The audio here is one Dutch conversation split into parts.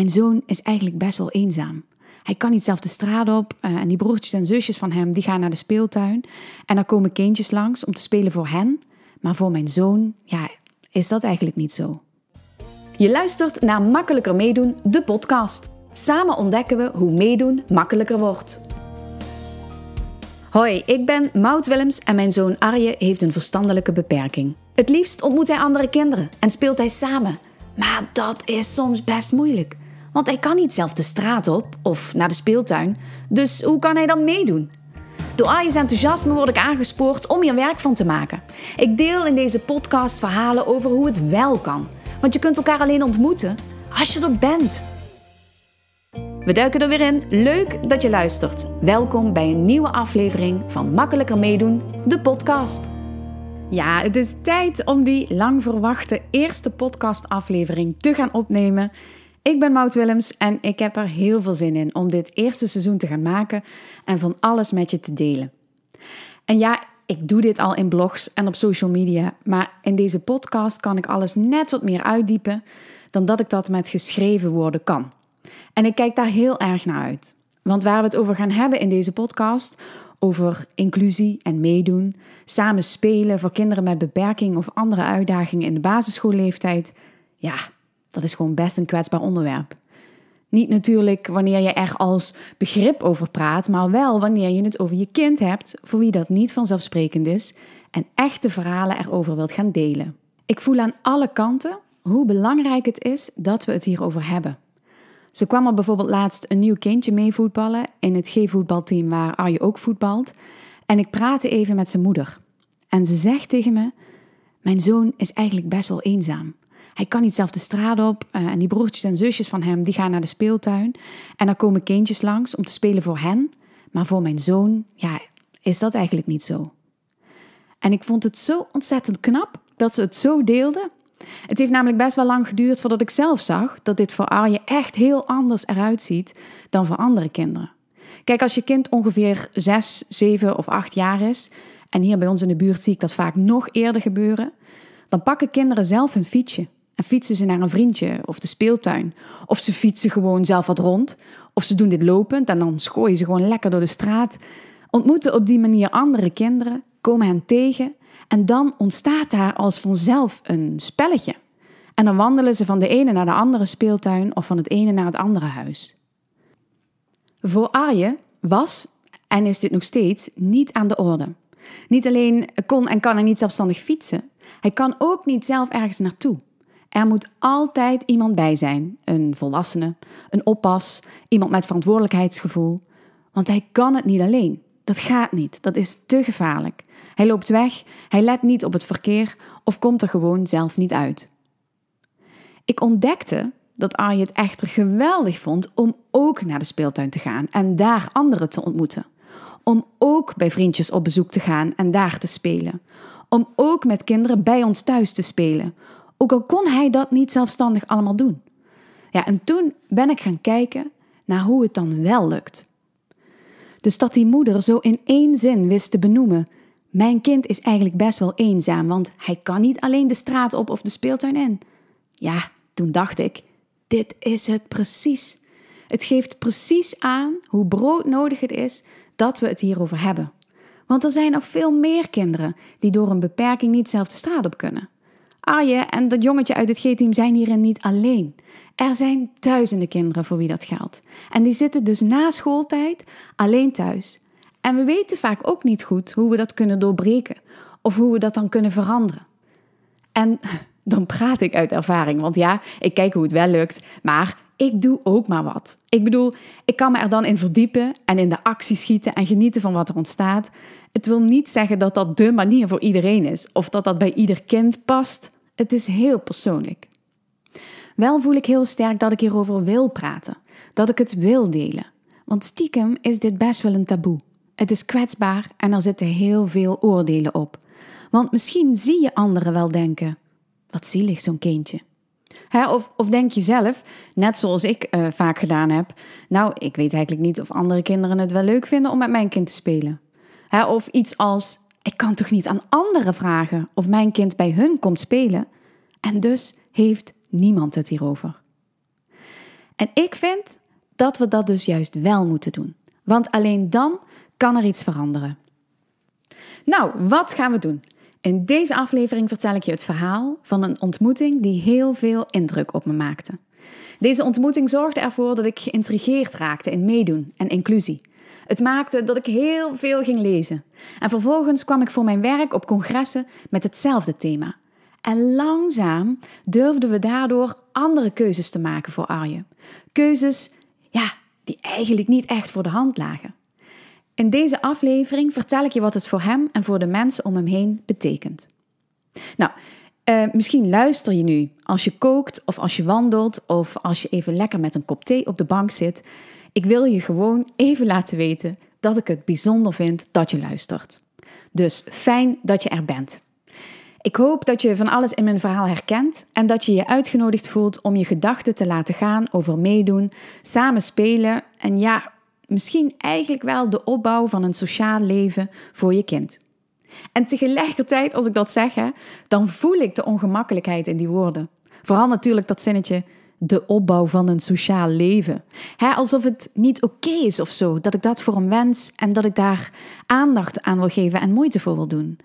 Mijn zoon is eigenlijk best wel eenzaam. Hij kan niet zelf de straat op uh, en die broertjes en zusjes van hem die gaan naar de speeltuin. En dan komen kindjes langs om te spelen voor hen. Maar voor mijn zoon, ja, is dat eigenlijk niet zo. Je luistert naar Makkelijker Meedoen, de podcast. Samen ontdekken we hoe meedoen makkelijker wordt. Hoi, ik ben Maud Willems en mijn zoon Arje heeft een verstandelijke beperking. Het liefst ontmoet hij andere kinderen en speelt hij samen. Maar dat is soms best moeilijk. Want hij kan niet zelf de straat op of naar de speeltuin. Dus hoe kan hij dan meedoen? Door Arje's enthousiasme word ik aangespoord om hier werk van te maken. Ik deel in deze podcast verhalen over hoe het wel kan. Want je kunt elkaar alleen ontmoeten als je er bent. We duiken er weer in. Leuk dat je luistert. Welkom bij een nieuwe aflevering van Makkelijker Meedoen, de podcast. Ja, het is tijd om die lang verwachte eerste podcastaflevering te gaan opnemen. Ik ben Maud Willems en ik heb er heel veel zin in om dit eerste seizoen te gaan maken en van alles met je te delen. En ja, ik doe dit al in blogs en op social media, maar in deze podcast kan ik alles net wat meer uitdiepen dan dat ik dat met geschreven woorden kan. En ik kijk daar heel erg naar uit. Want waar we het over gaan hebben in deze podcast, over inclusie en meedoen, samen spelen voor kinderen met beperking of andere uitdagingen in de basisschoolleeftijd, ja, dat is gewoon best een kwetsbaar onderwerp. Niet natuurlijk wanneer je er als begrip over praat, maar wel wanneer je het over je kind hebt, voor wie dat niet vanzelfsprekend is en echte verhalen erover wilt gaan delen. Ik voel aan alle kanten hoe belangrijk het is dat we het hierover hebben. Zo kwam er bijvoorbeeld laatst een nieuw kindje mee voetballen in het G-voetbalteam waar Arje ook voetbalt. En ik praatte even met zijn moeder. En ze zegt tegen me: Mijn zoon is eigenlijk best wel eenzaam. Hij kan niet zelf de straat op uh, en die broertjes en zusjes van hem die gaan naar de speeltuin. En dan komen kindjes langs om te spelen voor hen. Maar voor mijn zoon, ja, is dat eigenlijk niet zo. En ik vond het zo ontzettend knap dat ze het zo deelde het heeft namelijk best wel lang geduurd voordat ik zelf zag dat dit voor Arje echt heel anders eruit ziet dan voor andere kinderen. Kijk, als je kind ongeveer 6, 7 of 8 jaar is, en hier bij ons in de buurt zie ik dat vaak nog eerder gebeuren, dan pakken kinderen zelf een fietsje en fietsen ze naar een vriendje of de speeltuin. Of ze fietsen gewoon zelf wat rond, of ze doen dit lopend en dan schooien ze gewoon lekker door de straat. Ontmoeten op die manier andere kinderen, komen hen tegen en dan ontstaat daar als vanzelf een spelletje. En dan wandelen ze van de ene naar de andere speeltuin of van het ene naar het andere huis. Voor Arje was, en is dit nog steeds, niet aan de orde. Niet alleen kon en kan hij niet zelfstandig fietsen, hij kan ook niet zelf ergens naartoe. Er moet altijd iemand bij zijn: een volwassene, een oppas, iemand met verantwoordelijkheidsgevoel. Want hij kan het niet alleen. Dat gaat niet, dat is te gevaarlijk. Hij loopt weg, hij let niet op het verkeer of komt er gewoon zelf niet uit. Ik ontdekte dat Arje het echter geweldig vond om ook naar de speeltuin te gaan en daar anderen te ontmoeten. Om ook bij vriendjes op bezoek te gaan en daar te spelen. Om ook met kinderen bij ons thuis te spelen. Ook al kon hij dat niet zelfstandig allemaal doen. Ja, en toen ben ik gaan kijken naar hoe het dan wel lukt. Dus dat die moeder zo in één zin wist te benoemen mijn kind is eigenlijk best wel eenzaam, want hij kan niet alleen de straat op of de speeltuin in. Ja, toen dacht ik: dit is het precies. Het geeft precies aan hoe broodnodig het is dat we het hierover hebben. Want er zijn nog veel meer kinderen die door een beperking niet zelf de straat op kunnen. En dat jongetje uit het G-team zijn hierin niet alleen. Er zijn duizenden kinderen voor wie dat geldt. En die zitten dus na schooltijd alleen thuis en we weten vaak ook niet goed hoe we dat kunnen doorbreken of hoe we dat dan kunnen veranderen. En dan praat ik uit ervaring, want ja, ik kijk hoe het wel lukt, maar ik doe ook maar wat. Ik bedoel, ik kan me er dan in verdiepen en in de actie schieten en genieten van wat er ontstaat. Het wil niet zeggen dat dat de manier voor iedereen is of dat dat bij ieder kind past. Het is heel persoonlijk. Wel voel ik heel sterk dat ik hierover wil praten, dat ik het wil delen. Want stiekem is dit best wel een taboe. Het is kwetsbaar en er zitten heel veel oordelen op. Want misschien zie je anderen wel denken: wat zielig zo'n kindje. of, of, denk je zelf, net zoals ik uh, vaak gedaan heb, nou, ik weet eigenlijk niet of andere kinderen het wel leuk vinden om met mijn kind te spelen. of iets als: ik kan toch niet aan anderen vragen of mijn kind bij hun komt spelen? En dus heeft niemand het hierover. En ik vind dat we dat dus juist wel moeten doen. Want alleen dan kan er iets veranderen. Nou, wat gaan we doen? In deze aflevering vertel ik je het verhaal van een ontmoeting die heel veel indruk op me maakte. Deze ontmoeting zorgde ervoor dat ik geïntrigeerd raakte in meedoen en inclusie. Het maakte dat ik heel veel ging lezen. En vervolgens kwam ik voor mijn werk op congressen met hetzelfde thema. En langzaam durfden we daardoor andere keuzes te maken voor Arje. Keuzes ja, die eigenlijk niet echt voor de hand lagen. In deze aflevering vertel ik je wat het voor hem en voor de mensen om hem heen betekent. Nou, uh, misschien luister je nu als je kookt of als je wandelt of als je even lekker met een kop thee op de bank zit. Ik wil je gewoon even laten weten dat ik het bijzonder vind dat je luistert. Dus fijn dat je er bent. Ik hoop dat je van alles in mijn verhaal herkent en dat je je uitgenodigd voelt om je gedachten te laten gaan over meedoen, samen spelen en ja, misschien eigenlijk wel de opbouw van een sociaal leven voor je kind. En tegelijkertijd, als ik dat zeg, dan voel ik de ongemakkelijkheid in die woorden. Vooral natuurlijk dat zinnetje, de opbouw van een sociaal leven. alsof het niet oké is of zo, dat ik dat voor een wens en dat ik daar aandacht aan wil geven en moeite voor wil doen.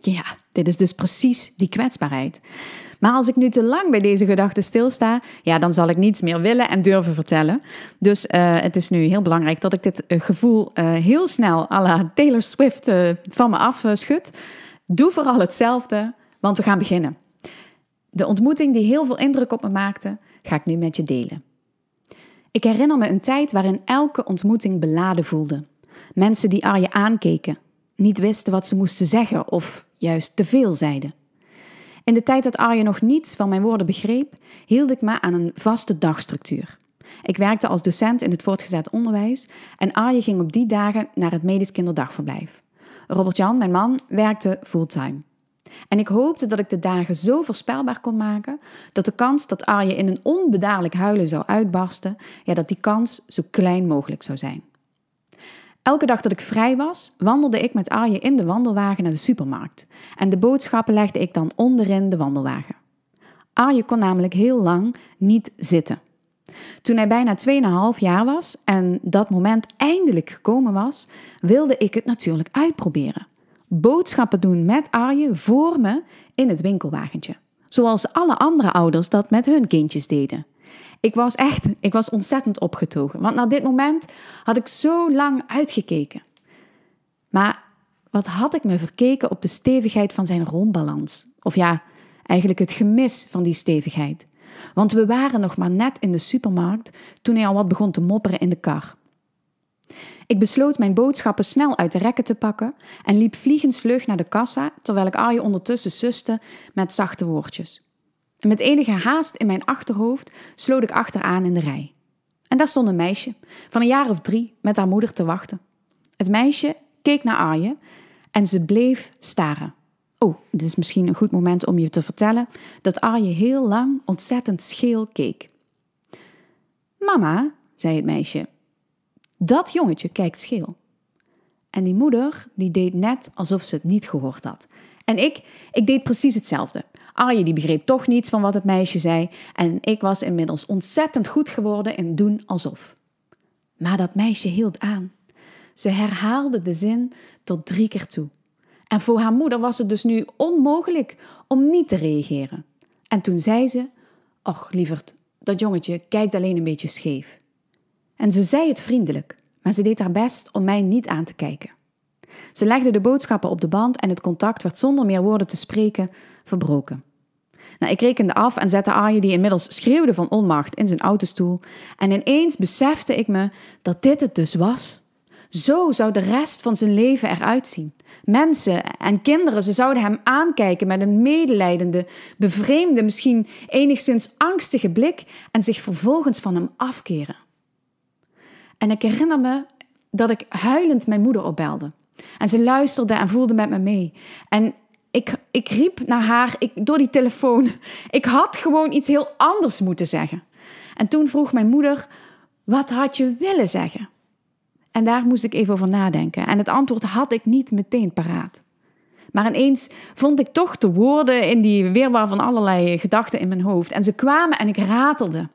Ja, dit is dus precies die kwetsbaarheid. Maar als ik nu te lang bij deze gedachte stilsta, ja, dan zal ik niets meer willen en durven vertellen. Dus uh, het is nu heel belangrijk dat ik dit uh, gevoel uh, heel snel à la Taylor Swift van me afschud. Doe vooral hetzelfde, want we gaan beginnen. De ontmoeting die heel veel indruk op me maakte, ga ik nu met je delen. Ik herinner me een tijd waarin elke ontmoeting beladen voelde. Mensen die Arje aankeken, niet wisten wat ze moesten zeggen of juist te veel zeiden. In de tijd dat Arje nog niets van mijn woorden begreep, hield ik me aan een vaste dagstructuur. Ik werkte als docent in het voortgezet onderwijs en Arje ging op die dagen naar het medisch kinderdagverblijf. Robert-Jan, mijn man, werkte fulltime. En ik hoopte dat ik de dagen zo voorspelbaar kon maken dat de kans dat Arje in een onbedaarlijk huilen zou uitbarsten, ja, dat die kans zo klein mogelijk zou zijn. Elke dag dat ik vrij was, wandelde ik met Arje in de wandelwagen naar de supermarkt. En de boodschappen legde ik dan onderin de wandelwagen. Arje kon namelijk heel lang niet zitten. Toen hij bijna 2,5 jaar was en dat moment eindelijk gekomen was, wilde ik het natuurlijk uitproberen. Boodschappen doen met Arje voor me in het winkelwagentje. Zoals alle andere ouders dat met hun kindjes deden. Ik was echt, ik was ontzettend opgetogen. Want naar dit moment had ik zo lang uitgekeken. Maar wat had ik me verkeken op de stevigheid van zijn rondbalans? Of ja, eigenlijk het gemis van die stevigheid. Want we waren nog maar net in de supermarkt toen hij al wat begon te mopperen in de kar. Ik besloot mijn boodschappen snel uit de rekken te pakken en liep vliegensvlug naar de kassa, terwijl ik Arje ondertussen suste met zachte woordjes. En met enige haast in mijn achterhoofd sloot ik achteraan in de rij. En daar stond een meisje van een jaar of drie met haar moeder te wachten. Het meisje keek naar Arje en ze bleef staren. Oh, dit is misschien een goed moment om je te vertellen dat Arje heel lang ontzettend scheel keek. Mama, zei het meisje, dat jongetje kijkt scheel. En die moeder die deed net alsof ze het niet gehoord had. En ik, ik deed precies hetzelfde. Arje die begreep toch niets van wat het meisje zei en ik was inmiddels ontzettend goed geworden in doen alsof. Maar dat meisje hield aan. Ze herhaalde de zin tot drie keer toe. En voor haar moeder was het dus nu onmogelijk om niet te reageren. En toen zei ze: Och, lieverd, dat jongetje kijkt alleen een beetje scheef. En ze zei het vriendelijk, maar ze deed haar best om mij niet aan te kijken. Ze legde de boodschappen op de band en het contact werd zonder meer woorden te spreken verbroken. Nou, ik rekende af en zette Arje, die inmiddels schreeuwde van onmacht, in zijn autostoel. En ineens besefte ik me dat dit het dus was. Zo zou de rest van zijn leven eruit zien. Mensen en kinderen, ze zouden hem aankijken met een medelijdende, bevreemde, misschien enigszins angstige blik en zich vervolgens van hem afkeren. En ik herinner me dat ik huilend mijn moeder opbelde. En ze luisterde en voelde met me mee. En ik, ik riep naar haar ik, door die telefoon. Ik had gewoon iets heel anders moeten zeggen. En toen vroeg mijn moeder: Wat had je willen zeggen? En daar moest ik even over nadenken. En het antwoord had ik niet meteen paraat. Maar ineens vond ik toch de woorden in die weerwaar van allerlei gedachten in mijn hoofd. En ze kwamen en ik ratelde.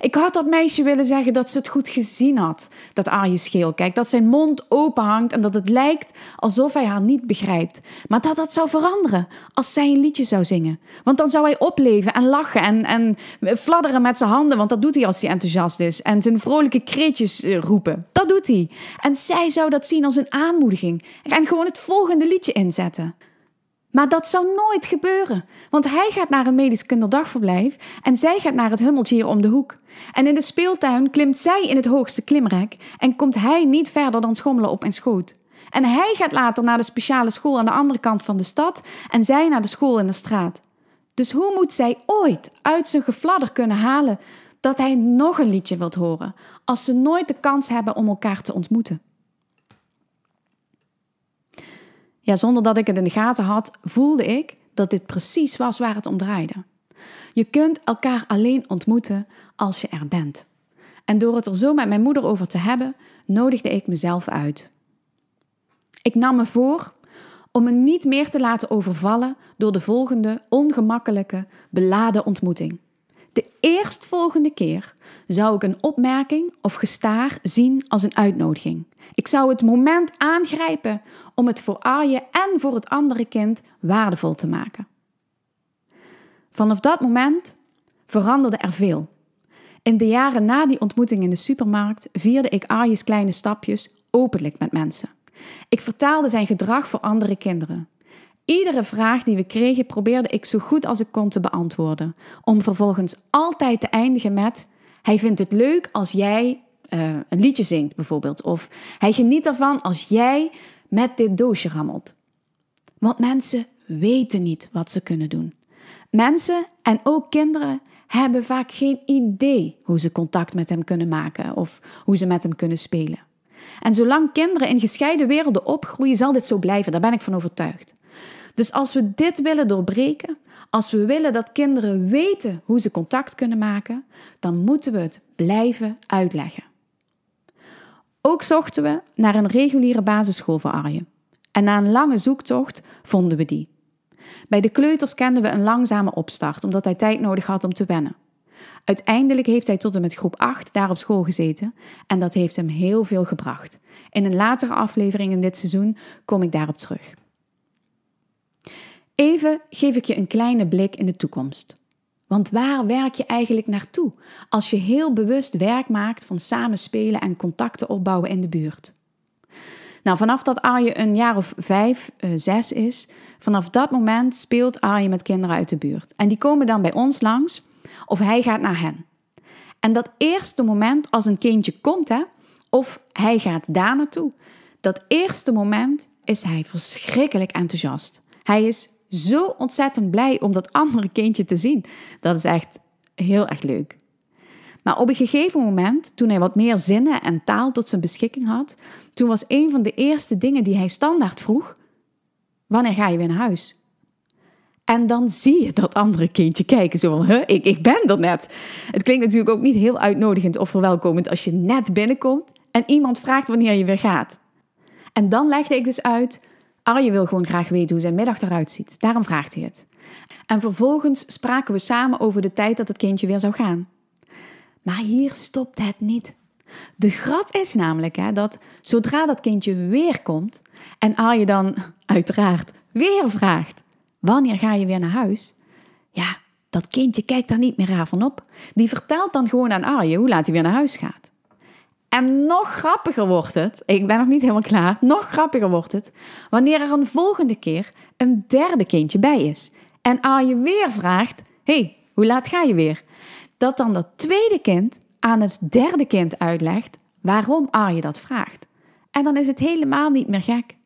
Ik had dat meisje willen zeggen dat ze het goed gezien had, dat Arje scheel kijkt, dat zijn mond open hangt en dat het lijkt alsof hij haar niet begrijpt. Maar dat dat zou veranderen als zij een liedje zou zingen. Want dan zou hij opleven en lachen en, en fladderen met zijn handen, want dat doet hij als hij enthousiast is. En zijn vrolijke kreetjes eh, roepen. Dat doet hij. En zij zou dat zien als een aanmoediging en gewoon het volgende liedje inzetten. Maar dat zou nooit gebeuren, want hij gaat naar een medisch kinderdagverblijf en zij gaat naar het hummeltje hier om de hoek. En in de speeltuin klimt zij in het hoogste klimrek en komt hij niet verder dan schommelen op en schoot. En hij gaat later naar de speciale school aan de andere kant van de stad en zij naar de school in de straat. Dus hoe moet zij ooit uit zijn gefladder kunnen halen dat hij nog een liedje wilt horen, als ze nooit de kans hebben om elkaar te ontmoeten? Ja, zonder dat ik het in de gaten had, voelde ik dat dit precies was waar het om draaide. Je kunt elkaar alleen ontmoeten als je er bent. En door het er zo met mijn moeder over te hebben, nodigde ik mezelf uit. Ik nam me voor om me niet meer te laten overvallen door de volgende ongemakkelijke, beladen ontmoeting. De eerstvolgende keer zou ik een opmerking of gestaar zien als een uitnodiging. Ik zou het moment aangrijpen om het voor Arje en voor het andere kind waardevol te maken. Vanaf dat moment veranderde er veel. In de jaren na die ontmoeting in de supermarkt vierde ik Arje's kleine stapjes openlijk met mensen. Ik vertaalde zijn gedrag voor andere kinderen. Iedere vraag die we kregen probeerde ik zo goed als ik kon te beantwoorden, om vervolgens altijd te eindigen met: Hij vindt het leuk als jij uh, een liedje zingt, bijvoorbeeld, of hij geniet ervan als jij met dit doosje rammelt. Want mensen weten niet wat ze kunnen doen. Mensen en ook kinderen hebben vaak geen idee hoe ze contact met hem kunnen maken of hoe ze met hem kunnen spelen. En zolang kinderen in gescheiden werelden opgroeien, zal dit zo blijven, daar ben ik van overtuigd. Dus als we dit willen doorbreken, als we willen dat kinderen weten hoe ze contact kunnen maken, dan moeten we het blijven uitleggen. Ook zochten we naar een reguliere basisschool voor Arjen. En na een lange zoektocht vonden we die. Bij de kleuters kenden we een langzame opstart, omdat hij tijd nodig had om te wennen. Uiteindelijk heeft hij tot en met groep 8 daar op school gezeten en dat heeft hem heel veel gebracht. In een latere aflevering in dit seizoen kom ik daarop terug. Even geef ik je een kleine blik in de toekomst. Want waar werk je eigenlijk naartoe als je heel bewust werk maakt van samenspelen en contacten opbouwen in de buurt? Nou, vanaf dat Arje een jaar of vijf, uh, zes is, vanaf dat moment speelt Arje met kinderen uit de buurt. En die komen dan bij ons langs of hij gaat naar hen. En dat eerste moment als een kindje komt, hè, of hij gaat daar naartoe, dat eerste moment is hij verschrikkelijk enthousiast. Hij is zo ontzettend blij om dat andere kindje te zien. Dat is echt heel erg leuk. Maar op een gegeven moment, toen hij wat meer zinnen en taal tot zijn beschikking had, toen was een van de eerste dingen die hij standaard vroeg: Wanneer ga je weer naar huis? En dan zie je dat andere kindje kijken, zo van, huh, ik, ik ben er net. Het klinkt natuurlijk ook niet heel uitnodigend of verwelkomend als je net binnenkomt en iemand vraagt wanneer je weer gaat. En dan legde ik dus uit Arje wil gewoon graag weten hoe zijn middag eruit ziet. Daarom vraagt hij het. En vervolgens spraken we samen over de tijd dat het kindje weer zou gaan. Maar hier stopt het niet. De grap is namelijk hè, dat zodra dat kindje weer komt en Arje dan uiteraard weer vraagt: Wanneer ga je weer naar huis? Ja, dat kindje kijkt daar niet meer raar van op. Die vertelt dan gewoon aan Arje hoe laat hij weer naar huis gaat. En nog grappiger wordt het, ik ben nog niet helemaal klaar, nog grappiger wordt het wanneer er een volgende keer een derde kindje bij is. En Arje weer vraagt, hey, hoe laat ga je weer? Dat dan dat tweede kind aan het derde kind uitlegt waarom Arje dat vraagt. En dan is het helemaal niet meer gek.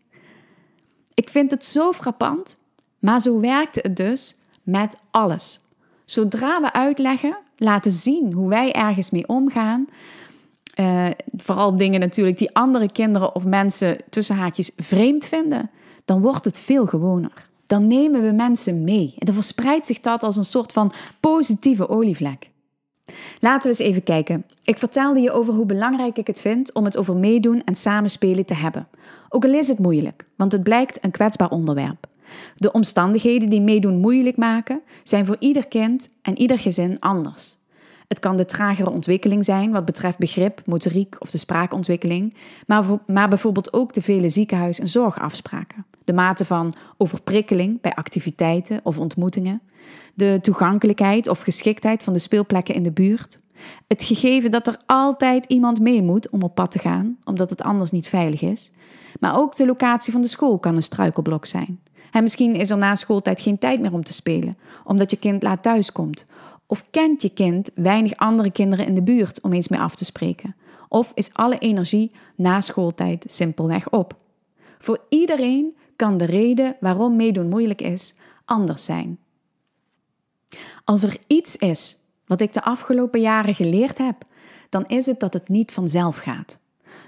Ik vind het zo frappant, maar zo werkte het dus met alles. Zodra we uitleggen, laten zien hoe wij ergens mee omgaan, uh, vooral dingen natuurlijk die andere kinderen of mensen tussen haakjes vreemd vinden, dan wordt het veel gewoner. Dan nemen we mensen mee en dan verspreidt zich dat als een soort van positieve olievlek. Laten we eens even kijken. Ik vertelde je over hoe belangrijk ik het vind om het over meedoen en samenspelen te hebben. Ook al is het moeilijk, want het blijkt een kwetsbaar onderwerp. De omstandigheden die meedoen moeilijk maken, zijn voor ieder kind en ieder gezin anders. Het kan de tragere ontwikkeling zijn wat betreft begrip, motoriek of de spraakontwikkeling, maar, maar bijvoorbeeld ook de vele ziekenhuis- en zorgafspraken. De mate van overprikkeling bij activiteiten of ontmoetingen, de toegankelijkheid of geschiktheid van de speelplekken in de buurt, het gegeven dat er altijd iemand mee moet om op pad te gaan, omdat het anders niet veilig is. Maar ook de locatie van de school kan een struikelblok zijn. En misschien is er na schooltijd geen tijd meer om te spelen, omdat je kind laat thuiskomt. Of kent je kind weinig andere kinderen in de buurt om eens mee af te spreken. Of is alle energie na schooltijd simpelweg op. Voor iedereen kan de reden waarom meedoen moeilijk is anders zijn. Als er iets is wat ik de afgelopen jaren geleerd heb, dan is het dat het niet vanzelf gaat.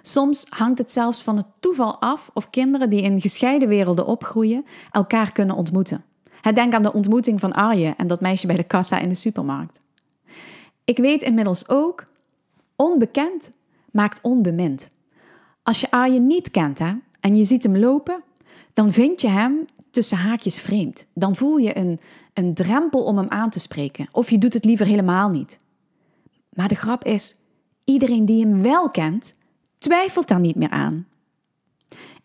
Soms hangt het zelfs van het toeval af of kinderen die in gescheiden werelden opgroeien elkaar kunnen ontmoeten. Denk aan de ontmoeting van Arje en dat meisje bij de kassa in de supermarkt. Ik weet inmiddels ook, onbekend maakt onbemind. Als je Arje niet kent hè, en je ziet hem lopen, dan vind je hem tussen haakjes vreemd. Dan voel je een, een drempel om hem aan te spreken. Of je doet het liever helemaal niet. Maar de grap is, iedereen die hem wel kent, twijfelt daar niet meer aan.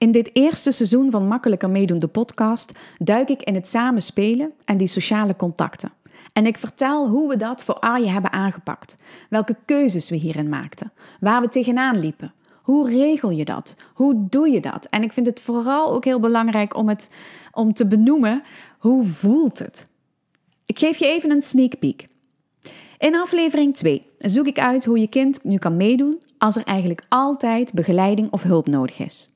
In dit eerste seizoen van Makkelijker Meedoen, de podcast, duik ik in het samenspelen en die sociale contacten. En ik vertel hoe we dat voor Arje hebben aangepakt. Welke keuzes we hierin maakten. Waar we tegenaan liepen. Hoe regel je dat? Hoe doe je dat? En ik vind het vooral ook heel belangrijk om, het, om te benoemen, hoe voelt het? Ik geef je even een sneak peek. In aflevering 2 zoek ik uit hoe je kind nu kan meedoen als er eigenlijk altijd begeleiding of hulp nodig is.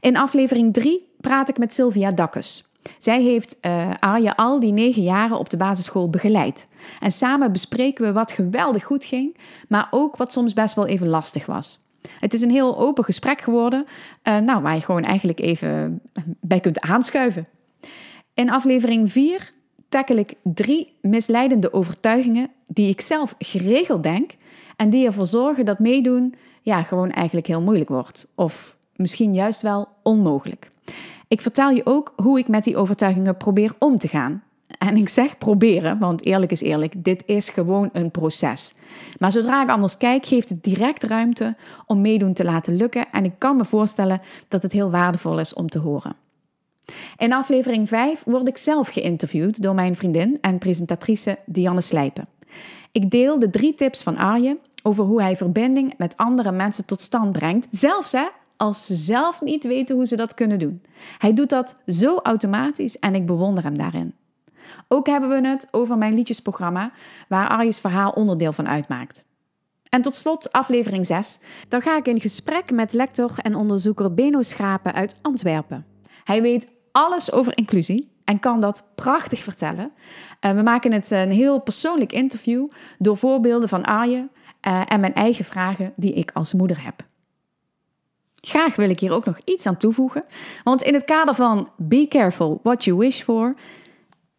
In aflevering 3 praat ik met Sylvia Dakkes. Zij heeft uh, al die negen jaren op de basisschool begeleid. En samen bespreken we wat geweldig goed ging, maar ook wat soms best wel even lastig was. Het is een heel open gesprek geworden, uh, nou, waar je gewoon eigenlijk even bij kunt aanschuiven. In aflevering 4 tackle ik drie misleidende overtuigingen die ik zelf geregeld denk en die ervoor zorgen dat meedoen ja, gewoon eigenlijk heel moeilijk wordt. Of misschien juist wel onmogelijk. Ik vertel je ook hoe ik met die overtuigingen probeer om te gaan. En ik zeg proberen, want eerlijk is eerlijk, dit is gewoon een proces. Maar zodra ik anders kijk, geeft het direct ruimte om meedoen te laten lukken. En ik kan me voorstellen dat het heel waardevol is om te horen. In aflevering 5 word ik zelf geïnterviewd door mijn vriendin en presentatrice Dianne Slijpen. Ik deel de drie tips van Arje over hoe hij verbinding met andere mensen tot stand brengt, zelfs hè, als ze zelf niet weten hoe ze dat kunnen doen. Hij doet dat zo automatisch en ik bewonder hem daarin. Ook hebben we het over mijn liedjesprogramma, waar Arje's verhaal onderdeel van uitmaakt. En tot slot aflevering 6. Dan ga ik in gesprek met lector en onderzoeker Beno Schapen uit Antwerpen. Hij weet alles over inclusie en kan dat prachtig vertellen. Uh, we maken het een heel persoonlijk interview door voorbeelden van Arje uh, en mijn eigen vragen die ik als moeder heb. Graag wil ik hier ook nog iets aan toevoegen, want in het kader van Be Careful What You Wish For,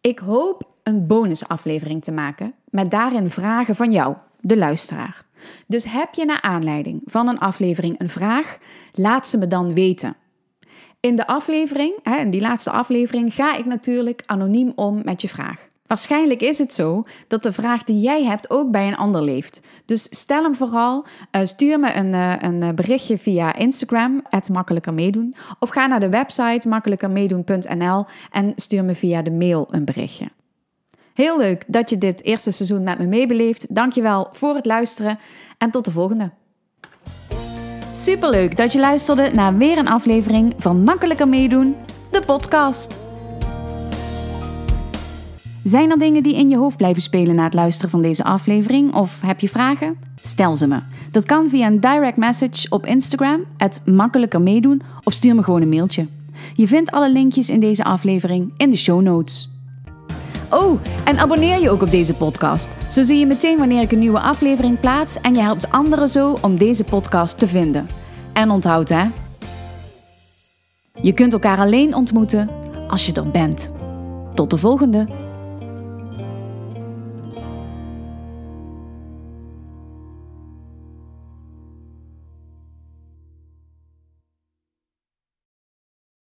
ik hoop een bonusaflevering te maken met daarin vragen van jou, de luisteraar. Dus heb je naar aanleiding van een aflevering een vraag, laat ze me dan weten. In de aflevering, in die laatste aflevering, ga ik natuurlijk anoniem om met je vraag. Waarschijnlijk is het zo dat de vraag die jij hebt ook bij een ander leeft. Dus stel hem vooral, uh, stuur me een, uh, een berichtje via Instagram, makkelijker meedoen. Of ga naar de website makkelijkermeedoen.nl en stuur me via de mail een berichtje. Heel leuk dat je dit eerste seizoen met me meebeleeft. Dankjewel voor het luisteren en tot de volgende. Superleuk dat je luisterde naar weer een aflevering van Makkelijker Meedoen, de podcast. Zijn er dingen die in je hoofd blijven spelen na het luisteren van deze aflevering? Of heb je vragen? Stel ze me. Dat kan via een direct message op Instagram, het makkelijker meedoen, of stuur me gewoon een mailtje. Je vindt alle linkjes in deze aflevering in de show notes. Oh, en abonneer je ook op deze podcast. Zo zie je meteen wanneer ik een nieuwe aflevering plaats en je helpt anderen zo om deze podcast te vinden. En onthoud hè, je kunt elkaar alleen ontmoeten als je er bent. Tot de volgende!